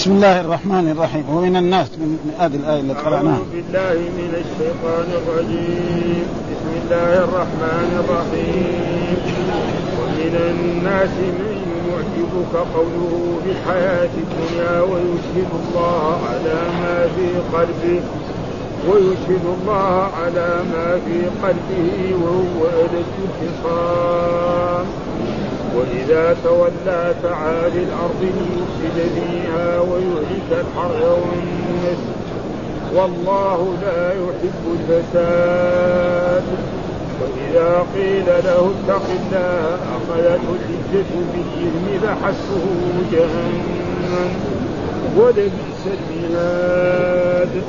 بسم الله الرحمن الرحيم. ومن الناس من هذه الآية التي قرأناها. أعوذ بالله من الشيطان الرجيم. بسم الله الرحمن الرحيم. ومن الناس من يعجبك قوله في الحياة الدنيا ويشهد الله على ما في قلبه ويشهد الله على ما في قلبه وهو ألد الخصام وإذا تولى سعى في الأرض ليفسد فيها ويهلك الحر والنسل والله لا يحب الفساد. وإذا قيل له اتق الله أخذته العزة بالإثم فحسبه جهنم. ولبئس المهاد.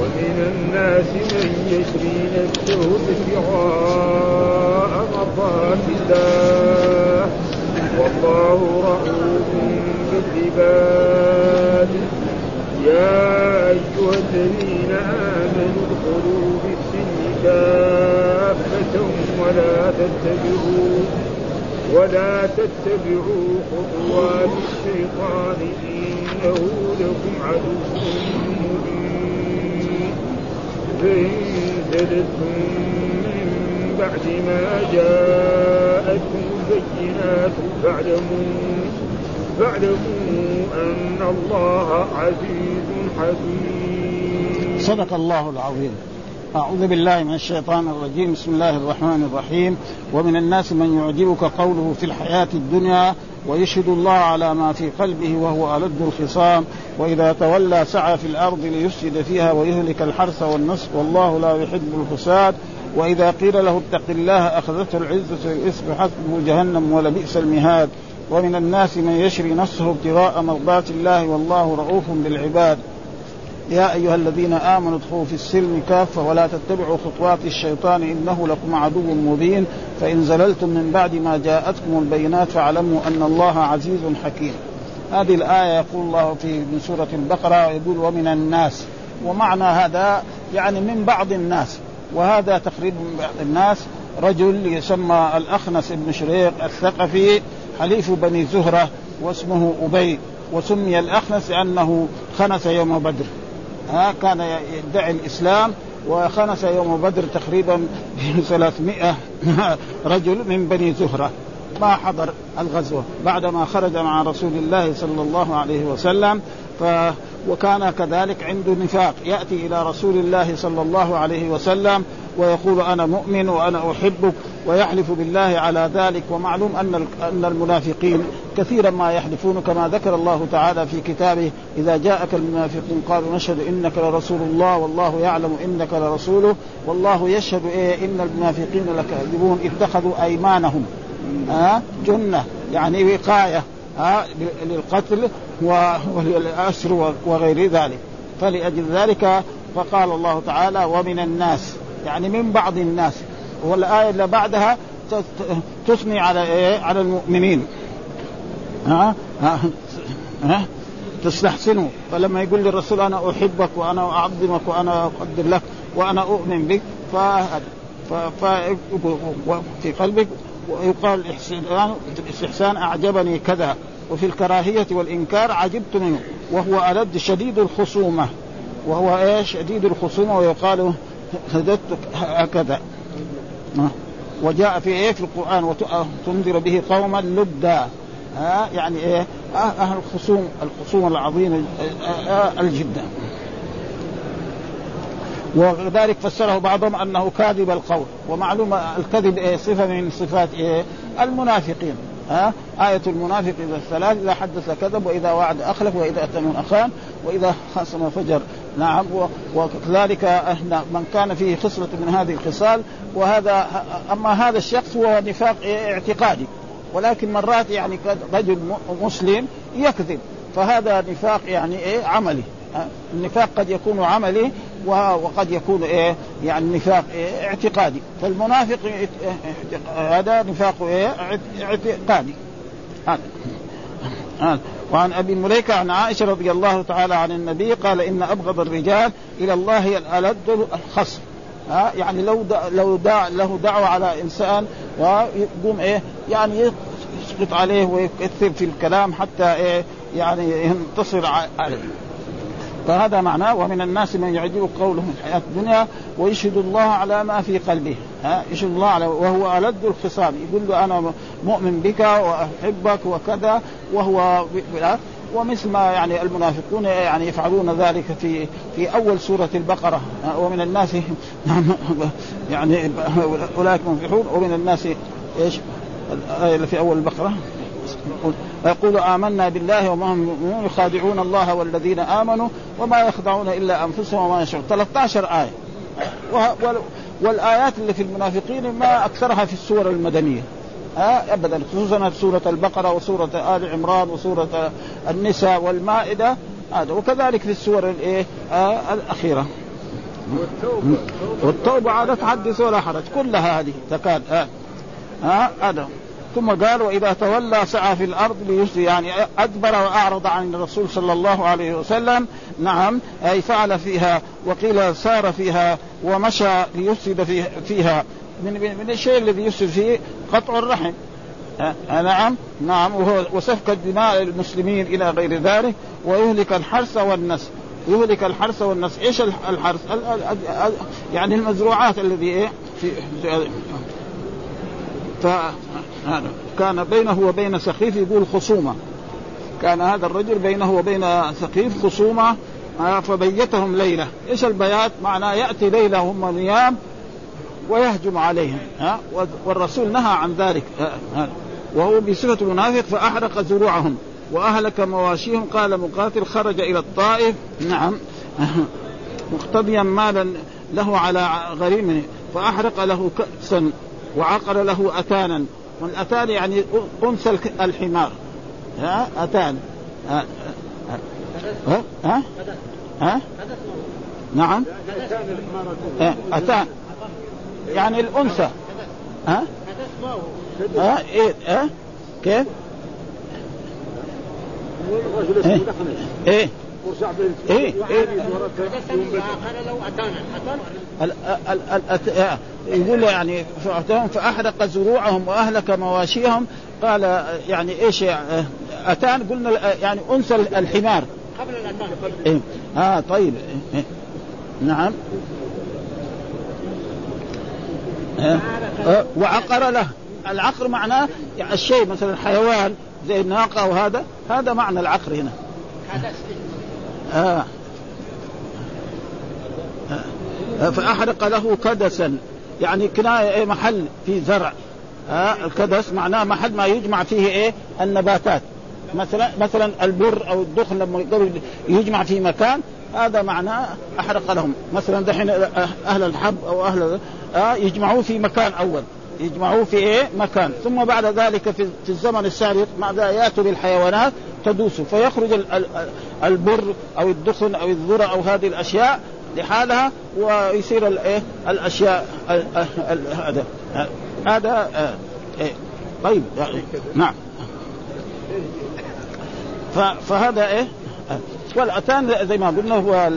ومن الناس من يشري نفسه ابتغاء مرضات الله. والله رؤوف بالعباد. يا أيها الذين آمنوا ادخلوا في السن كافة ولا تتبعوا ولا تتبعوا خطوات الشيطان. إنه لكم عدو زلتم من بعد ما جاءتكم البينات فاعلموا فاعلموا أن الله عزيز حكيم صدق الله العظيم. أعوذ بالله من الشيطان الرجيم. بسم الله الرحمن الرحيم. ومن الناس من يعجبك قوله في الحياة الدنيا ويشهد الله على ما في قلبه وهو ألد الخصام وإذا تولى سعى في الأرض ليفسد فيها ويهلك الحرث والنصف والله لا يحب الفساد. وإذا قيل له اتق الله أخذته العزة بالإثم حسبه جهنم ولبئس المهاد. ومن الناس من يشري نفسه ابتغاء مرضات الله والله رؤوف بالعباد. يا أيها الذين آمنوا ادخلوا في السلم كافة ولا تتبعوا خطوات الشيطان إنه لكم عدو مبين فإن زللتم من بعد ما جاءتكم البينات فاعلموا أن الله عزيز حكيم. هذه الآية يقول الله في من سورة البقرة يقول ومن الناس. ومعنى هذا يعني من بعض الناس. وهذا تقريبا من بعض الناس. رجل يسمى الأخنس بن شريق الثقفي حليف بني زهرة واسمه أبي وسمي الأخنس لأنه خنس يوم بدر. ها كان يدعي الإسلام وخنس يوم بدر تقريبا 300 رجل من بني زهرة. ما حضر الغزوة. بعدما خرج مع رسول الله صلى الله عليه وسلم ف وكان كذلك عنده نفاق. يأتي إلى رسول الله صلى الله عليه وسلم ويقول أنا مؤمن وأنا أحبك. ويحلف بالله على ذلك. ومعلوم أن أن المنافقين كثيرا ما يحلفون كما ذكر الله تعالى في كتابه إذا جاءك المنافقون قالوا نشهد إنك لرسول الله والله يعلم إنك لرسوله والله يشهد إيه؟ إن المنافقين لكاذبون اتخذوا أيمانهم. ها جنة يعني وقاية ها للقتل وللأسر وغير ذلك. فلأجل ذلك فقال الله تعالى ومن الناس. يعني من بعض الناس. والآية اللي بعدها تثني على إيه؟ على المؤمنين. ها؟ ها, ها؟ تستحسنوا. فلما يقول للرسول أنا أحبك وأنا أعظمك وأنا أقدر لك وأنا أؤمن بك ف في قلبك ويقال الاستحسان أعجبني كذا. وفي الكراهية والإنكار عجبت منه. وهو ألد شديد الخصومة. وهو إيش؟ شديد الخصومة ويقال هددتك هكذا. وجاء في إيه؟ في القرآن. وتنذر به قوما لدا. ها يعني إيه؟ أهل الخصوم الخصوم العظيمه الجدا وذلك فسره بعضهم أنه كاذب القول ومعلوم الكذب إيه؟ صفة من صفات إيه؟ المنافقين. ها؟ آية المنافق إذا الثلاث إذا حدث كذب وإذا وعد أخلف وإذا أتمن أخان وإذا خاصم فجر. نعم وكذلك من كان فيه خصلة من هذه الخصال وهذا أما هذا الشخص هو نفاق اعتقادي. ولكن مرات يعني رجل مسلم يكذب. فهذا نفاق يعني إيه؟ عملي. النفاق قد يكون عملي وقد يكون إيه؟ يعني نفاق إيه؟ اعتقادي. فالمنافق هذا نفاق إيه؟ اعتقادي. وعن أبي مليكة عن عائشة رضي الله تعالى عن النبي قال إن أبغض الرجال إلى الله الألد الخصم. ها؟ يعني لو دا لو دا له دعوة على إنسان ويقوم إيه؟ يعني يسقط عليه ويكثر في الكلام حتى إيه؟ يعني ينتصر عليه. فهذا معناه ومن الناس من يعجبك قوله في الحياة الدنيا ويشهد الله على ما في قلبه ها؟ يشهد الله على وهو ألد الخصام. يقول له أنا مؤمن بك وأحبك وكذا وهو ومثل ما يعني المنافقون يعني يفعلون ذلك في في أول سورة البقرة. ومن الناس يعني أولئك منفقون ومن الناس إيش؟ الايه في أول البقرة. يقول آمنا بالله وما هم يخادعون الله والذين آمنوا وما يخدعون إلا أنفسهم وما يشعرون. 13 آية. والآيات اللي في المنافقين ما أكثرها في السور المدنية. ها؟ ابدا. خصوصا سورة البقرة وسورة آل عمران وسورة النساء والمائدة. هذا. وكذلك في السور الايه آه الأخيرة. والتوبة والتوبه تحدث ولا حرج. كلها هذه تكاد ها؟ آه هذا. ثم قال وإذا تولى سعى في الأرض ليسري يعني أدبر وأعرض عن الرسول صلى الله عليه وسلم. نعم. أي فعل فيها وقيل سار فيها ومشى ليفسد فيها. من من الشيء الذي يفسد فيه قطع الرحم. أه نعم نعم وهو وسفك الدماء المسلمين إلى غير ذلك ويهلك الحرث والنسل يهلك الحرث والنسل إيش الحرث؟ يعني المزروعات الذي إيه؟ في ف كان بينه وبين سخيف يقول خصومة. كان هذا الرجل بينه وبين سخيف خصومة فبيتهم ليلة. إيش البيات؟ معناه يأتي ليلة هم نيام ويهجم عليهم ها؟ والرسول نهى عن ذلك وهو بصفة المنافق فأحرق زروعهم وأهلك مواشيهم. قال مقاتل خرج إلى الطائف. نعم. مقتضيا مالا له على غريمه فأحرق له كأسا وعقر له أتانا. والأتان يعني أنثى الحمار ها؟ أتان. ها؟ ها؟ ها, ها؟ نعم. أتان. يعني الأنثى. ها؟ ها؟ إيه؟ ها؟ كيف؟ إيه؟ إيه؟ إيه؟ إيه؟ يقول يعني فأحرق زروعهم وأهلك مواشيهم. قال يعني إيش اتان قلنا يعني أنثى الحمار. قبل الاتان إيه؟ آه طيب. إيه؟ نعم. وعقر له. العقر معناه يعني الشيء مثلا حيوان زي الناقة أو هذا هذا معنى العقر هنا. آه. آه. فأحرق له كدسا. يعني كناية إيه محل في زرع. آه الكدس معناه محل ما يجمع فيه إيه النباتات. مثلا مثلا البر أو الدخن لما يجمع في مكان هذا معناه أحرق لهم. مثلا دحين أهل الحب أو أهل آه يجمعوه في مكان أول. يجمعوه في إيه؟ مكان. ثم بعد ذلك في, الزمن السابق ماذا؟ يأتوا بالحيوانات تدوسه فيخرج البر أو الدخن أو الذرة أو هذه الأشياء لحالها ويصير الايه الأشياء هذا هذا إيه؟ طيب يعني نعم. فهذا إيه؟ والأتان زي ما قلنا هو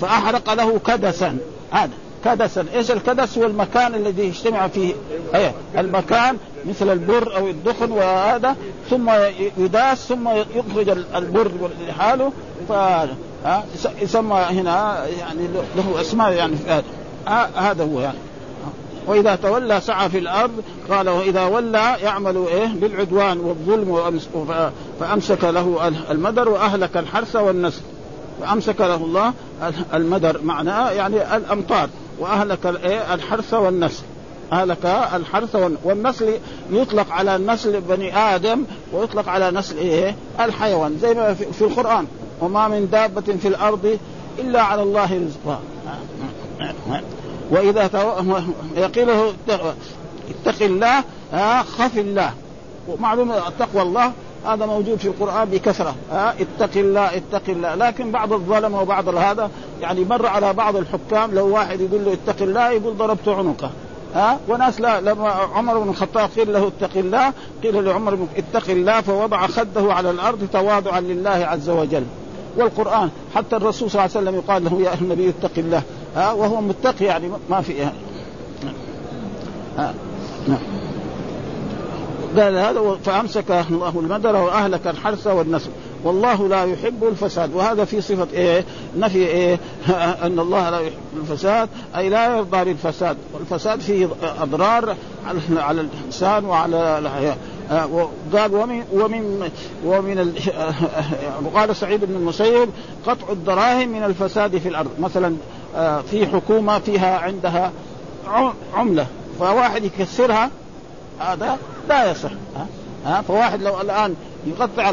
فأحرق له كدسا. هذا كدسا. إيش الكدس؟ هو المكان الذي يجتمع فيه. إيه المكان مثل البر أو الدخن وهذا. ثم يداس ثم يخرج البر لحاله. ف يسمى هنا يعني له أسماء يعني هذا. هذا هو يعني. وإذا تولى سعى في الأرض قال وإذا ولى يعمل إيه؟ بالعدوان والظلم فأمسك له المدر وأهلك الحرث والنسل. فامسك له الله المدر معناه يعني الأمطار وأهلك إيه؟ الحرث والنسل. أهلك الحرث والنسل يطلق على نسل بني آدم ويطلق على نسل إيه؟ الحيوان زي ما في القرآن. وما من دابة في الأرض إلا على الله رزقها. وإذا يقيل له اتق الله خف الله. ومعلوم تقوى الله هذا موجود في القرآن بكثرة ها اتق الله اتق الله لكن بعض الظلمة وبعض هذا يعني مر على بعض الحكام لو واحد يقول له اتق الله يقول ضربت عنقه ها وناس لا لما عمر بن الخطاب قيل له اتق الله قيل لعمر اتق الله فوضع خده على الأرض تواضعا لله عز وجل والقرآن حتى الرسول صلى الله عليه وسلم يقال له يا النبي اتق الله ها وهو متقي يعني ما في ها. ها. نعم قال هذا فأمسك الله المدر وأهلك الحرث والنسل والله لا يحب الفساد وهذا في صفة إيه؟ نفي إيه؟ أن الله لا يحب الفساد أي لا يرضى بالفساد والفساد فيه أضرار على الإنسان وعلى الحياة قال ومن ومن ومن وقال سعيد بن المسيب قطع الدراهم من الفساد في الأرض مثلا آه، في حكومة فيها عندها عملة فواحد يكسرها هذا لا يصح. ها؟ فواحد لو الآن يقطع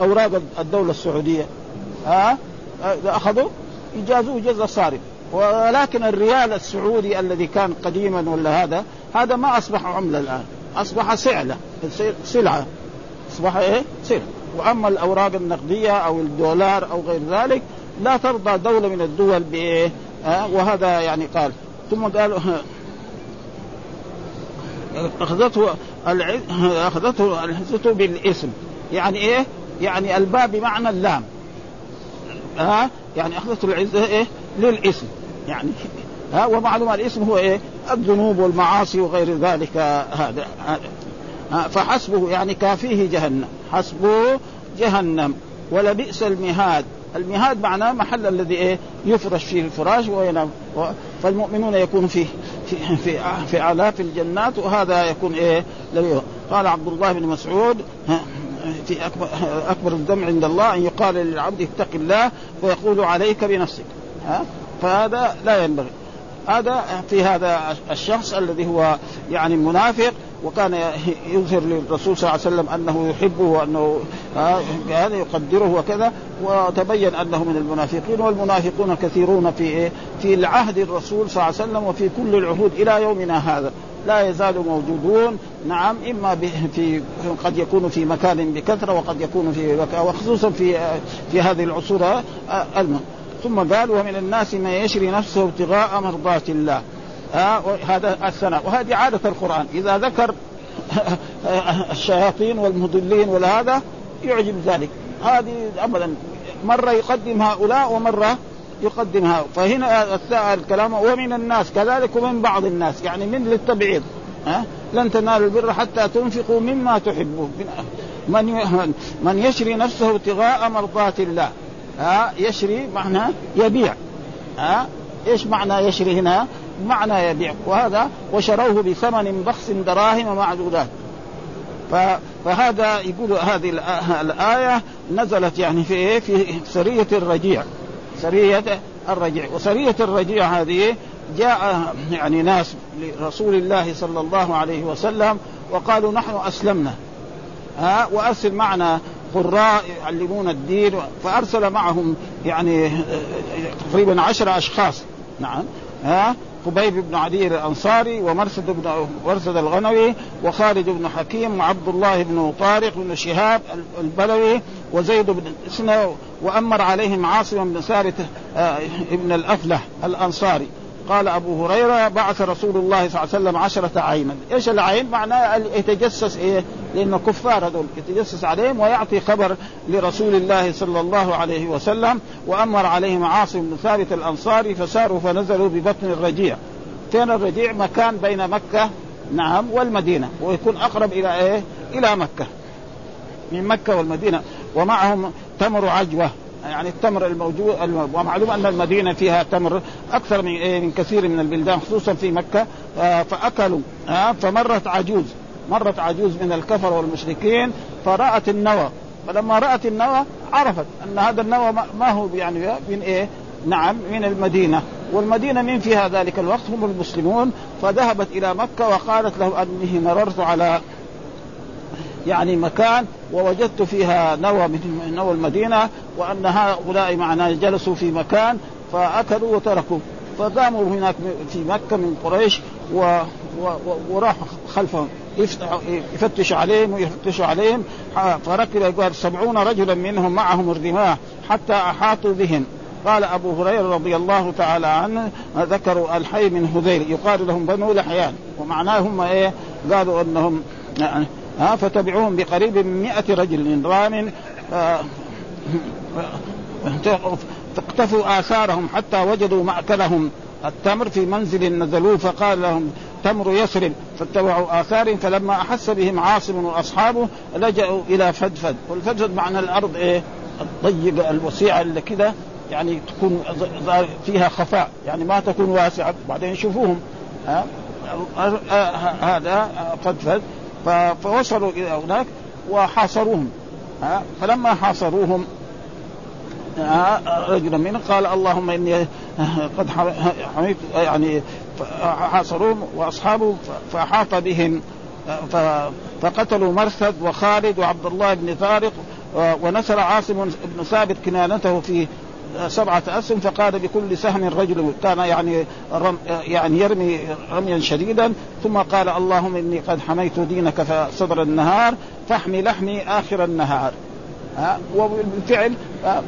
أوراق الدولة السعودية ها؟ إذا أخذوا يجازوه جزء صارم ولكن الريال السعودي الذي كان قديما ولا هذا هذا ما أصبح عملة الآن. أصبح سعله سلعة. أصبح إيه؟ سلعة. وأما الأوراق النقدية أو الدولار أو غير ذلك لا ترضى دولة من الدول بإيه؟ أه؟ وهذا يعني قال. ثم قالوا أخذته أخذته العزة بالاسم. يعني إيه؟ يعني الباء بمعنى اللام. ها؟ أه؟ يعني أخذته العزة إيه؟ للاسم. يعني ها؟ ومعلوم الاسم هو إيه؟ الذنوب والمعاصي وغير ذلك. هذا. فحسبه يعني كافيه جهنم. حسبه جهنم. ولبئس المهاد. المهاد معناه محل الذي إيه يفرش فيه الفراش وينام. فالمؤمنون يكون فيه في في في آلاف الجنات وهذا يكون إيه قال عبد الله بن مسعود في اكبر أكبر الدم عند الله أن يقال للعبد اتق الله ويقول عليك بنفسك. ها فهذا لا ينبغي. هذا في هذا الشخص الذي هو يعني منافق وكان يظهر للرسول صلى الله عليه وسلم أنه يحبه وأنه كان يقدره وكذا وتبين أنه من المنافقين والمنافقون كثيرون في إيه؟ في العهد الرسول صلى الله عليه وسلم وفي كل العهود إلى يومنا هذا. لا يزالوا موجودون نعم إما في قد يكون في مكان بكثرة وقد يكون في وخصوصا في في هذه العصور المهم ثم قال ومن الناس من يشري نفسه ابتغاء مرضات الله. آه هذا الثناء وهذه عادة القرآن. إذا ذكر الشياطين والمضلين وهذا يعجب ذلك. هذه أبدا. مرة يقدم هؤلاء ومرة يقدم هؤلاء. فهنا الكلام ومن الناس كذلك ومن بعض الناس. يعني من للتبعيض. ها؟ لن تنالوا البر حتى تنفقوا مما تحبون. من من يشري نفسه ابتغاء مرضات الله. ها؟ يشري معنى يبيع. ها؟ إيش معنى يشري هنا؟ معنى يبيع. وهذا وشروه بثمن بخس دراهم معدودات. فهذا يقول هذه الآية نزلت يعني في إيه؟ في سرية الرجيع. سرية الرجيع. وسرية الرجيع هذه جاء يعني ناس لرسول الله صلى الله عليه وسلم وقالوا نحن أسلمنا. ها؟ وأرسل معنا قراء يعلمون الدين. فأرسل معهم يعني تقريبا عشر أشخاص. نعم. ها؟ قبيب بن عدي الأنصاري ومرسد بن مرسد الغنوي وخالد بن حكيم وعبد الله بن طارق بن شهاب البلوي وزيد بن سنة وأمر عليهم عاصم بن سارة آه، ابن الأفلح الأنصاري قال أبو هريرة بعث رسول الله صلى الله عليه وسلم عشرة عينا، إيش العين؟ معناه يتجسس إيه؟ لأنه كفار هذول يتجسس عليهم ويعطي خبر لرسول الله صلى الله عليه وسلم وأمر عليهم عاصم بن ثابت الأنصاري فساروا فنزلوا ببطن الرجيع. فين الرجيع؟ مكان بين مكة نعم والمدينة ويكون أقرب إلى إيه؟ إلى مكة. من مكة والمدينة ومعهم تمر عجوة يعني التمر الموجود ومعلوم أن المدينة فيها تمر أكثر من إيه من كثير من البلدان خصوصا في مكة آه فأكلوا آه فمرت عجوز مرت عجوز من الكفر والمشركين فرأت النوى. فلما رأت النوى عرفت أن هذا النوى ما هو يعني من إيه؟ نعم من المدينة. والمدينة من فيها ذلك الوقت؟ هم المسلمون. فذهبت إلى مكة وقالت له أني مررت على يعني مكان ووجدت فيها نوى من نوى المدينة وأن هؤلاء معنا جلسوا في مكان فأكلوا وتركوا. فقاموا هناك في مكة من قريش و... و... وراحوا خلفهم. يفتشوا عليهم ويفتشوا عليهم. فركب سبعون رجلا منهم معهم الرماح حتى أحاطوا بهم. قال أبو هريرة رضي الله تعالى عنه ذكروا الحي من هذيل. يقال لهم بنو لحيان. ومعناه هم إيه؟ قالوا يعني ها فتبعوهم بقريب من مئة رجل من رام فاقتفوا آثارهم حتى وجدوا مأكلهم. التمر في منزل نزلوه فقال لهم تمر يثرب فاتبعوا اثارهم فلما أحس بهم عاصم وأصحابه لجأوا إلى فدفد. والفدفد معنى الأرض إيه؟ الضيقه الوسيعه اللي كده يعني تكون فيها خفاء يعني ما تكون واسعة. بعدين يشوفوهم ها؟ هذا فدفد. فوصلوا إلى هناك وحاصروهم ها؟ فلما حاصروهم رجلا منهم قال اللهم إني قد حميت يعني حاصروهم واصحابه فأحاط بهم فقتلوا مرثد وخالد وعبد الله بن طارق ونسر عاصم بن ثابت كنانته في سبعة أسهم فقال بكل سهم رجل كان يعني رم يعني يرمي رميا شديدا ثم قال اللهم إني قد حميت دينك صدر النهار فاحمي لحمي آخر النهار. ها؟ وبالفعل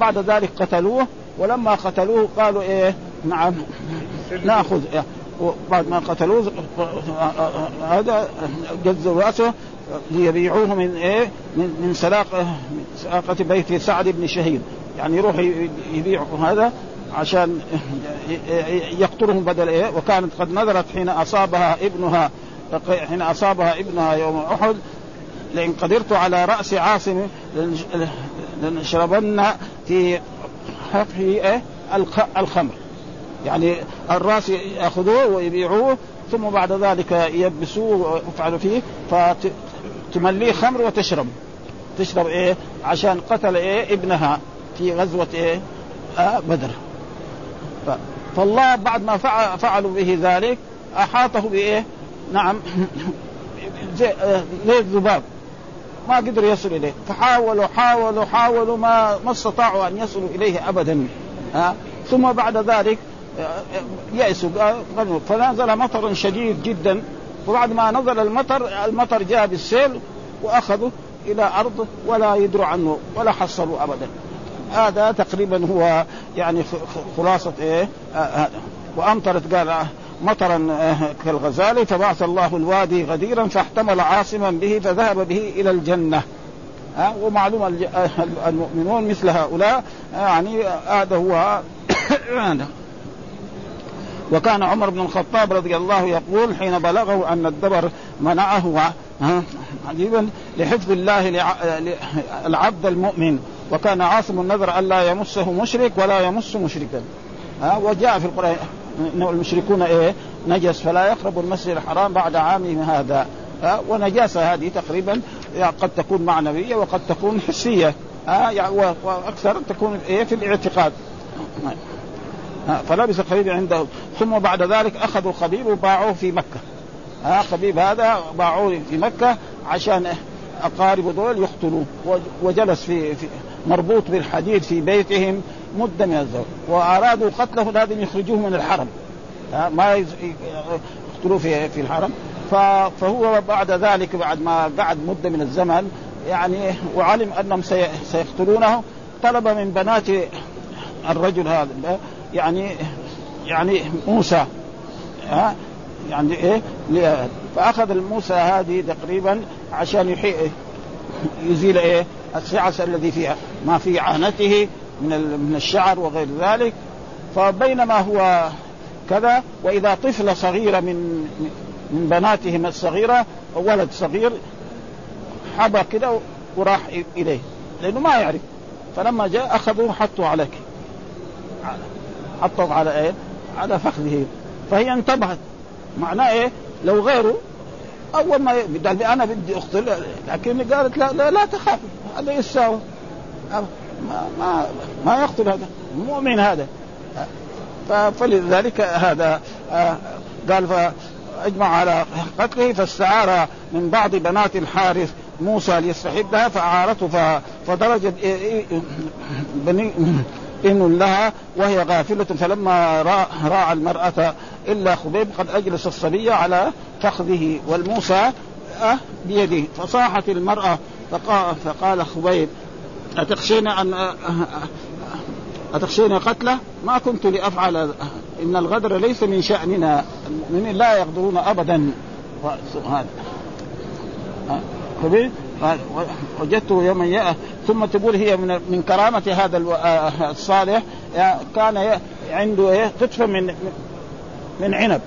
بعد ذلك قتلوه ولما قتلوه قالوا إيه؟ نعم ناخذ بعد ما قتلوه هذا جزوا راسه ليبيعوه من إيه؟ من من سلاقه سلاقة بيت سعد بن شهيد يعني يروح يبيعوا هذا عشان يقتلهم بدل إيه؟ وكانت قد نذرت حين أصابها ابنها حين أصابها ابنها يوم أحد لئن قدرت على رأس عاصم لنشربن في حقه إيه؟ الخمر. يعني الراس يأخذوه ويبيعوه ثم بعد ذلك يلبسوه ويفعلوا فيه فتمليه خمر وتشرب. تشرب إيه؟ عشان قتل إيه؟ ابنها في غزوة إيه؟ آه بدر. فالله بعد ما فعلوا به ذلك أحاطه بإيه؟ نعم زي آه الذباب. ما قدر يصل إليه. فحاولوا حاولوا حاولوا ما ما استطاعوا أن يصلوا إليه ابدا. ها ثم بعد ذلك يأسوا فنزل مطر شديد جدا. وبعد ما نزل المطر المطر جاء بالسيل واخذوا إلى أرض ولا يدروا عنه ولا حصلوا ابدا. هذا تقريبا هو يعني خلاصة إيه هذا وأمطرت قال مطرا كالغزال فبعث الله الوادي غديرا فاحتمل عاصما به فذهب به إلى الجنة. ها ومعلوم المؤمنون مثل هؤلاء يعني هذا هو وكان عمر بن الخطاب رضي الله يقول حين بلغه أن الدبر منعه عجيبا لحفظ الله العبد المؤمن. وكان عاصم النذر الا يمسه مشرك ولا يمس مشركا. ها وجاء في القرآن إنه المشركون إيه؟ نجس فلا يقربوا المسجد الحرام بعد عامهم هذا. ها ونجاسة هذه تقريبا قد تكون معنويه وقد تكون حسية. ها وأكثر تكون إيه؟ في الاعتقاد. فلبس خبيب عنده. ثم بعد ذلك أخذوا خبيب وباعوه في مكة. ها خبيب هذا باعوه في مكة عشان أقارب دول يقتلوه. وجلس في, في مربوط بالحديد في بيتهم مدة من الزمن. وأرادوا قتله لازم يخرجوه من الحرم. ما يقتلوه في في الحرم. فهو بعد ذلك بعد ما قعد مدة من الزمن يعني وعلم أنهم سيقتلونه طلب من بنات الرجل هذا يعني يعني موسى. ها؟ يعني إيه؟ فأخذ موسى هذه تقريبا عشان يحيي يزيل إيه؟ السعس الذي فيها. ما في عانته من من الشعر وغير ذلك. فبينما هو كذا وإذا طفله صغيره من من بناتهم الصغيرة ولد صغير حبى كده وراح إليه. لأنه ما يعرف. فلما جاء أخذوه حطوا على حطوا على إيه؟ على فخذه. فهي انتبهت. معناه إيه؟ لو غيره أول ما قال أنا بدي اقتل لكن قالت لا لا, لا تخاف. هذا يساوي. ما ما ما يقتل هذا. مؤمن هذا. فلذلك هذا قال فاجمع على قتله فاستعار من بعض بنات الحارث موسى ليستحبها فأعارته فدرج بني إن لها وهي غافلة فلما راعى المرأة إلا خبيب قد أجلس الصبي على فخذه والموسى بيده. فصاحت المرأة فقال خبيب أتخشين أن أتخشين قتله؟ ما كنت لأفعل إن الغدر ليس من شأننا المؤمنين لا يغدرون أبدا. هذا خبيب وجدته يوما ثم تقول هي من من كرامة هذا الصالح كان عنده إيه قطفة من من عنب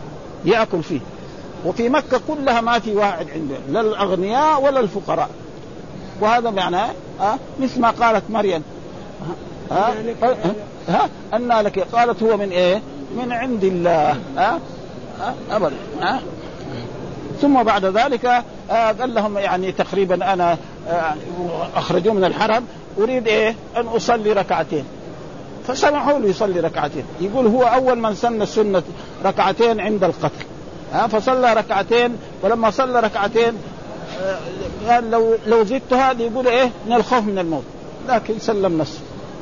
يأكل فيه. وفي مكة كلها ما في واحد عنده لا الأغنياء ولا الفقراء. وهذا معناه ها مثل ما قالت مريم. ها ها أن لك قالت هو من إيه؟ من عند الله. ها أبدا. ها ثم بعد ذلك آه قال لهم يعني تقريبا أنا آه اخرجوه من الحرم أريد إيه؟ أن أصلي ركعتين. فسمحوا له يصلي ركعتين. يقول هو أول من سن السنة ركعتين عند القتل. ها فصلى ركعتين ولما صلى ركعتين آه قال لو لو زدت هذه يقول إيه؟ من الخوف من الموت. لكن سلم نفسه.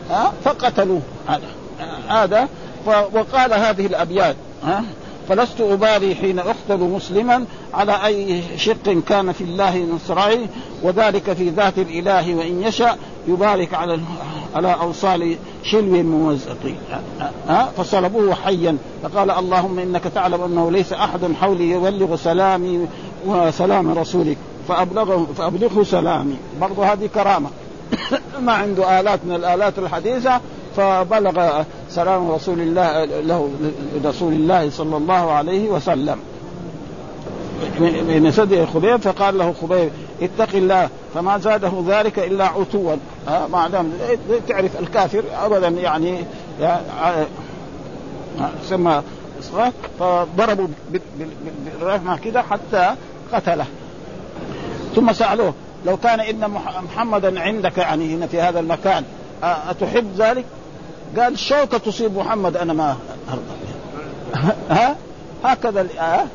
ها فقتلوه. هذا. هذا وقال هذه الأبيات. ها فلست أبالي حين أقتل مسلما على أي شق كان في الله نصرعي وذلك في ذات الإله وإن يشاء يبارك على على أوصال شلو ممزق. ها فصلبوه حيا. فقال اللهم إنك تعلم أنه ليس أحد حولي يبلغ سلامي وسلام رسولك فأبلغه فأبلغه سلامي. برضو هذه كرامة. ما عنده آلات من الآلات الحديثة فبلغ سلام رسول الله له رسول الله صلى الله عليه وسلم. من سد خبيب فقال له خبيب اتق الله فما زاده ذلك إلا عتوا. ما دام تعرف الكافر ابدا يعني, يعني سمى فضربوا بالرحمه كده حتى قتله. ثم سألوه لو كان إن محمدا عندك يعني هنا في هذا المكان أتحب ذلك؟ قال شوكة تصيب محمد أنا ما أرضى. ها؟ هكذا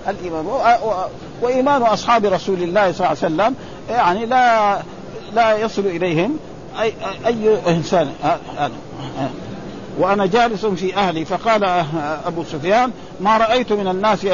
الإيمان وإيمان أصحاب رسول الله صلى الله عليه وسلم يعني لا لا يصل إليهم أي, أي إنسان. وأنا جالس في أهلي فقال أبو سفيان ما رأيت من الناس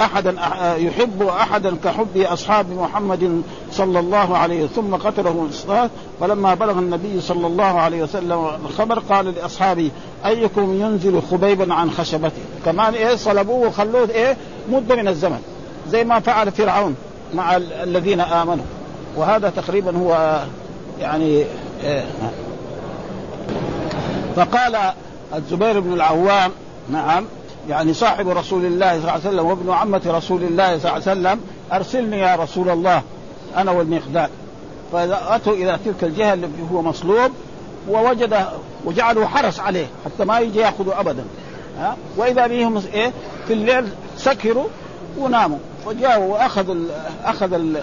أحدا يحب أحدا كحب أصحاب محمد صلى الله عليه ثم قتله الاصطاد فلما بلغ النبي صلى الله عليه وسلم الخبر قال لأصحابه أيكم ينزل خبيبا عن خشبته؟ كمان إيه صلبوه وخلوه إيه مدة من الزمن زي ما فعل فرعون مع الذين آمنوا. وهذا تقريبا هو يعني إيه فقال الزبير بن العوام نعم يعني صاحب رسول الله صلى الله عليه وسلم وابن عمة رسول الله صلى الله عليه وسلم أرسلني يا رسول الله أنا والمقداد. فأتوا إلى تلك الجهة اللي هو مصلوب ووجد وجعلوا حرس عليه حتى ما يجي ياخذوا ابدا. ها؟ وإذا بهم إيه؟ في الليل سكروا وناموا. فجاءوا وأخذ ال أخذ ال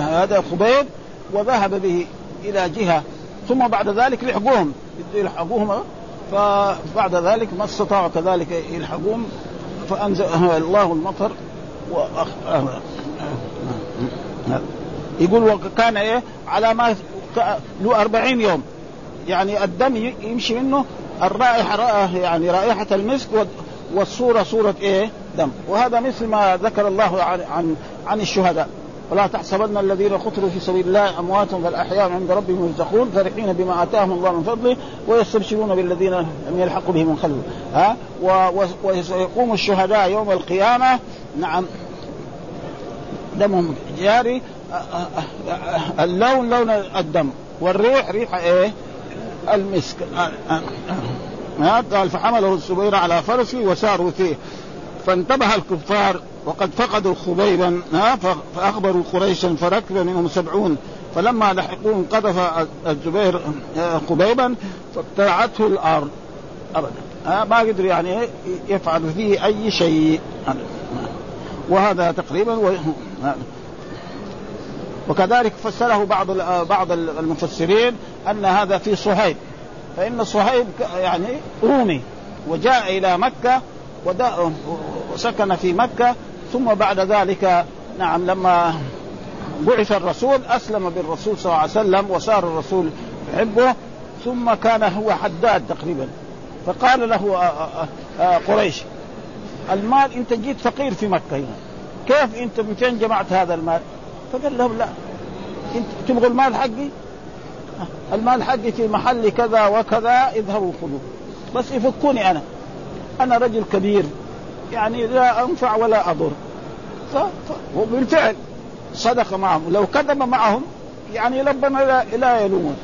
هذا خبيب وذهب به إلى جهة ثم بعد ذلك لحقوهم. يلحقوهم فبعد ذلك ما استطاعوا كذلك يلحقوهم فانزل الله المطر وأخ... يقول وكان إيه؟ على ما له أربعين يوم. يعني الدم يمشي منه الرائحة رائحة يعني رائحة المسك والصورة صورة إيه؟ دم. وهذا مثل ما ذكر الله عن عن, عن الشهداء. ولا تحسبن الذين قتلوا في سبيل الله اموات بل احياء عند ربهم يرزقون فرحين بما آتاهم الله من فضله ويستبشرون بالذين لم يلحقوا بهم من خلفهم ها؟ ويقوم الشهداء يوم القيامة. نعم. دمهم جاري. اللون لون الدم. والريح ريح إيه؟ المسك. قال فحمله الزبير على فرسه وساروا فيه. فانتبه الكفار وقد فقدوا خبيبا فأخبروا قريشا فركب منهم سبعون. فلما لحقوهم قذف الزبير خبيبا فابتلعته الأرض. ابدا. ما قدر يعني يفعل فيه أي شيء. وهذا تقريبا و... وكذلك فسره بعض بعض المفسرين أن هذا في صهيب. فإن صهيب يعني رومي وجاء إلى مكة وسكن في مكة ثم بعد ذلك نعم لما بعث الرسول أسلم بالرسول صلى الله عليه وسلم وصار الرسول يحبه ثم كان هو حداد تقريبا. فقال له قريش المال أنت جيت فقير في مكة هنا. كيف أنت من فين جمعت هذا المال؟ فقال لهم لا أنت تبغوا المال حقي؟ المال حقي في محل كذا وكذا اذهبوا خذوه بس يفكوني أنا. أنا رجل كبير. يعني لا أنفع ولا أضر. ف... ف... وبالفعل صدق معهم. لو كذب معهم يعني ربنا لا, لا يلومون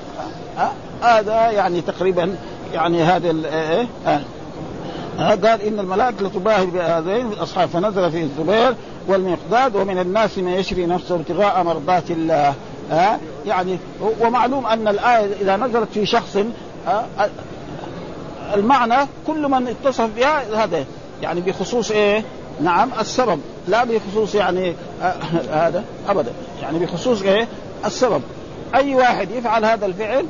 هذا يعني تقريبا يعني هذا إيه؟ قال إن الملائكة لتباهي بهذين الاصحاب فنزل في الزبير والمقداد ومن الناس من يشري نفسه ابتغاء مرضات الله. ها؟ يعني ومعلوم أن الآية إذا نزلت في شخص المعنى كل من اتصف بها هذا. يعني بخصوص إيه؟ نعم السبب. لا بخصوص يعني هذا ابدا. يعني بخصوص إيه؟ السبب. أي واحد يفعل هذا الفعل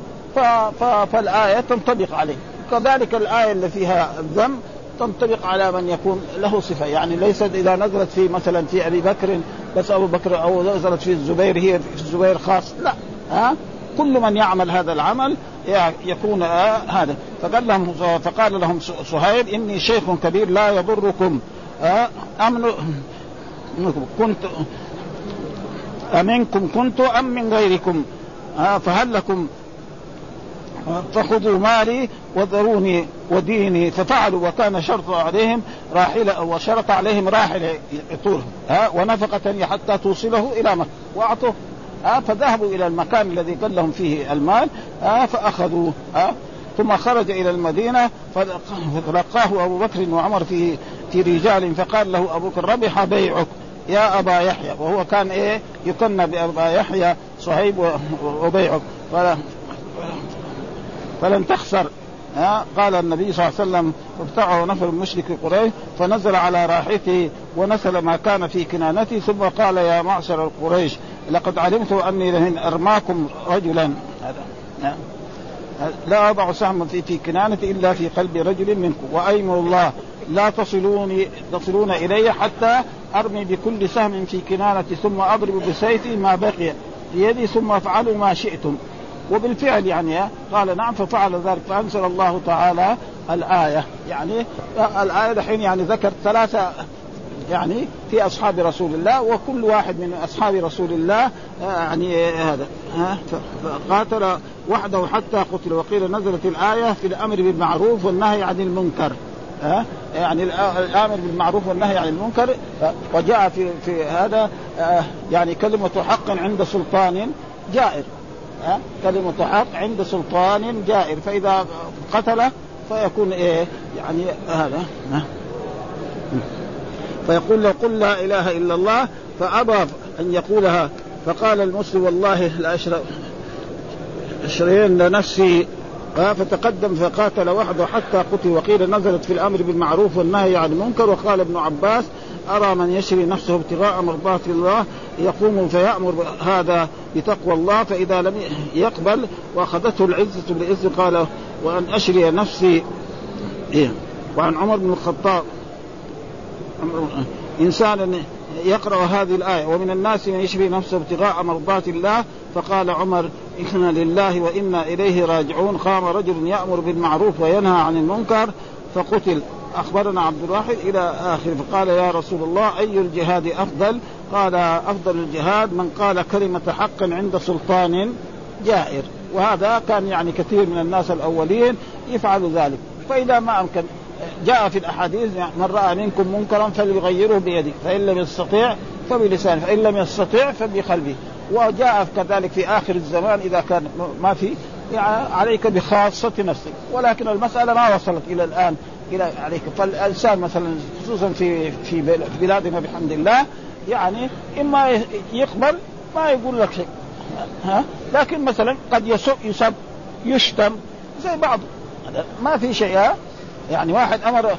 فالآية تنطبق عليه. كذلك الآية اللي فيها الذم تنطبق على من يكون له صفة. يعني ليست إذا نزلت في مثلا في أبي بكر بس أبو بكر أو نزلت في الزبير هي في الزبير خاص. لا ها؟ كل من يعمل هذا العمل يكون آه هذا. فقال لهم فقال لهم صهيب إني شيخ كبير لا يضركم. آه امن كنت أمنكم كنت أم من غيركم؟ آه فهل لكم؟ فخذوا مالي وذروني وديني. ففعلوا وكان شرط عليهم راحلة وشرط عليهم راحلة يطول. ها ونفقة حتى توصله إلى مكة وأعطوه. ها فذهبوا إلى المكان الذي قال لهم فيه المال ها فأخذوا ها ثم خرج إلى المدينة فلقاه أبو بكر وعمر في في رجال فقال له أبو بكر ربح بيعك يا أبا يحيى. وهو كان إيه؟ يكنى بأبا يحيى صهيب وبيعك. فلن تخسر ها قال النبي صلى الله عليه وسلم ابتعه نفر مشرك قريش فنزل على راحته ونسل ما كان في كنانته ثم قال يا معشر قريش لقد علمت أني لمن أرماكم رجلا. هذا لا أضع سهما في في كنانتي إلا في قلب رجل منكم. وايم الله لا تصلوني تصلون إلي حتى أرمي بكل سهم في كنانتي ثم أضرب بسيفي ما بقي في يدي ثم افعلوا ما شئتم. وبالفعل يعني قال نعم ففعل ذلك فأنزل الله تعالى الآية. يعني الآية دحين يعني ذكر ثلاثة يعني في أصحاب رسول الله وكل واحد من أصحاب رسول الله يعني هذا قاتل وحده حتى قتل. وقيل نزلت الآية في الأمر بالمعروف والنهي عن المنكر ها يعني الأمر بالمعروف والنهي عن المنكر وجاء في في هذا يعني كلمة حق عند سلطان جائر ها كلمة حق عند سلطان جائر. فإذا قتل فيكون إيه يعني هذا فيقول له قل لا إله إلا الله فأبى أن يقولها. فقال المسلم والله لا أشرب أشرين نفسي فتقدم فقاتل وحده حتى قتل. وقيل نزلت في الأمر بالمعروف والنهي عن المنكر. وقال ابن عباس أرى من يشري نفسه ابتغاء مرضات الله يقوم فيأمر هذا بتقوى الله فإذا لم يقبل وأخذته العزة بالعز قال وأن أشري نفسي. إيه. وعن عمر بن الخطاب إنسان يقرأ هذه الآية ومن الناس من يشري نفسه ابتغاء مرضات الله فقال عمر إنا لله وأنا إليه راجعون. قام رجل يأمر بالمعروف وينهى عن المنكر فقتل. أخبرنا عبد الواحد إلى آخره فقال يا رسول الله أي الجهاد أفضل؟ قال أفضل الجهاد من قال كلمة حق عند سلطان جائر. وهذا كان يعني كثير من الناس الأولين يفعل ذلك. فإذا ما أمكن جاء في الأحاديث من رأى منكم منكرا فليغيره بيده فإن لم يستطيع فبلسانه فإن لم يستطيع فبقلبه. وجاء كذلك في آخر الزمان إذا كان ما في يعني عليك بخاصة نفسك. ولكن المسألة ما وصلت إلى الآن إلى عليك. فالإنسان مثلا خصوصا في في بلادنا بحمد الله يعني إما يقبل ما يقول لك شيء. ها؟ لكن مثلا قد يسب يشتم زي بعض. ما في شيء يعني واحد أمر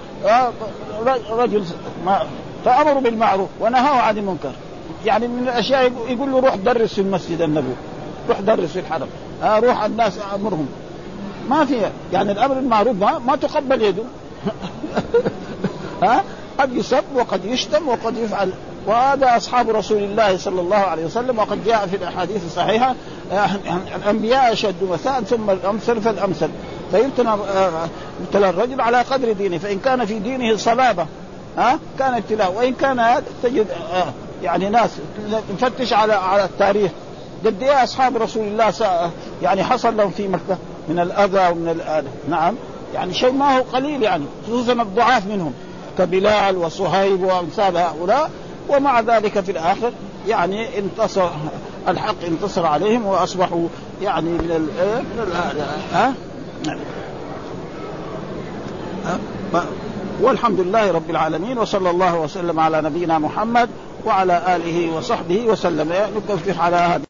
رجل ما فامروا بالمعروف ونهاه عن المنكر. يعني من الأشياء يقول له روح درس في المسجد النبوي روح درس في الحرم آه روح الناس أمرهم. ما في يعني الأمر بالمعروف ما, ما تقبل يده. ها؟ قد يسب وقد يشتم وقد يفعل. وهذا أصحاب رسول الله صلى الله عليه وسلم وقد جاء في الأحاديث الصحيحة الأنبياء أشد مثاء ثم الأمثل فالأمثل. فيبتلى يبتلى الرجل على قدر دينه فإن كان في دينه صلابة ها؟ كان ابتلاء. وإن كان تجد يعني ناس نفتش على على التاريخ. قد إيه أصحاب رسول الله يعني حصل لهم في مكة؟ من الأذى ومن الآلة. نعم. يعني شيء ما هو قليل يعني خصوصا الضعاف منهم. كبلال وصهيب وأمثال هؤلاء. ومع ذلك في الآخر يعني انتصر الحق انتصر عليهم وأصبحوا يعني من ال ها, ها؟ والحمد لله رب العالمين وصلى الله وسلم على نبينا محمد وعلى آله وصحبه وسلم. نكفر على هذا.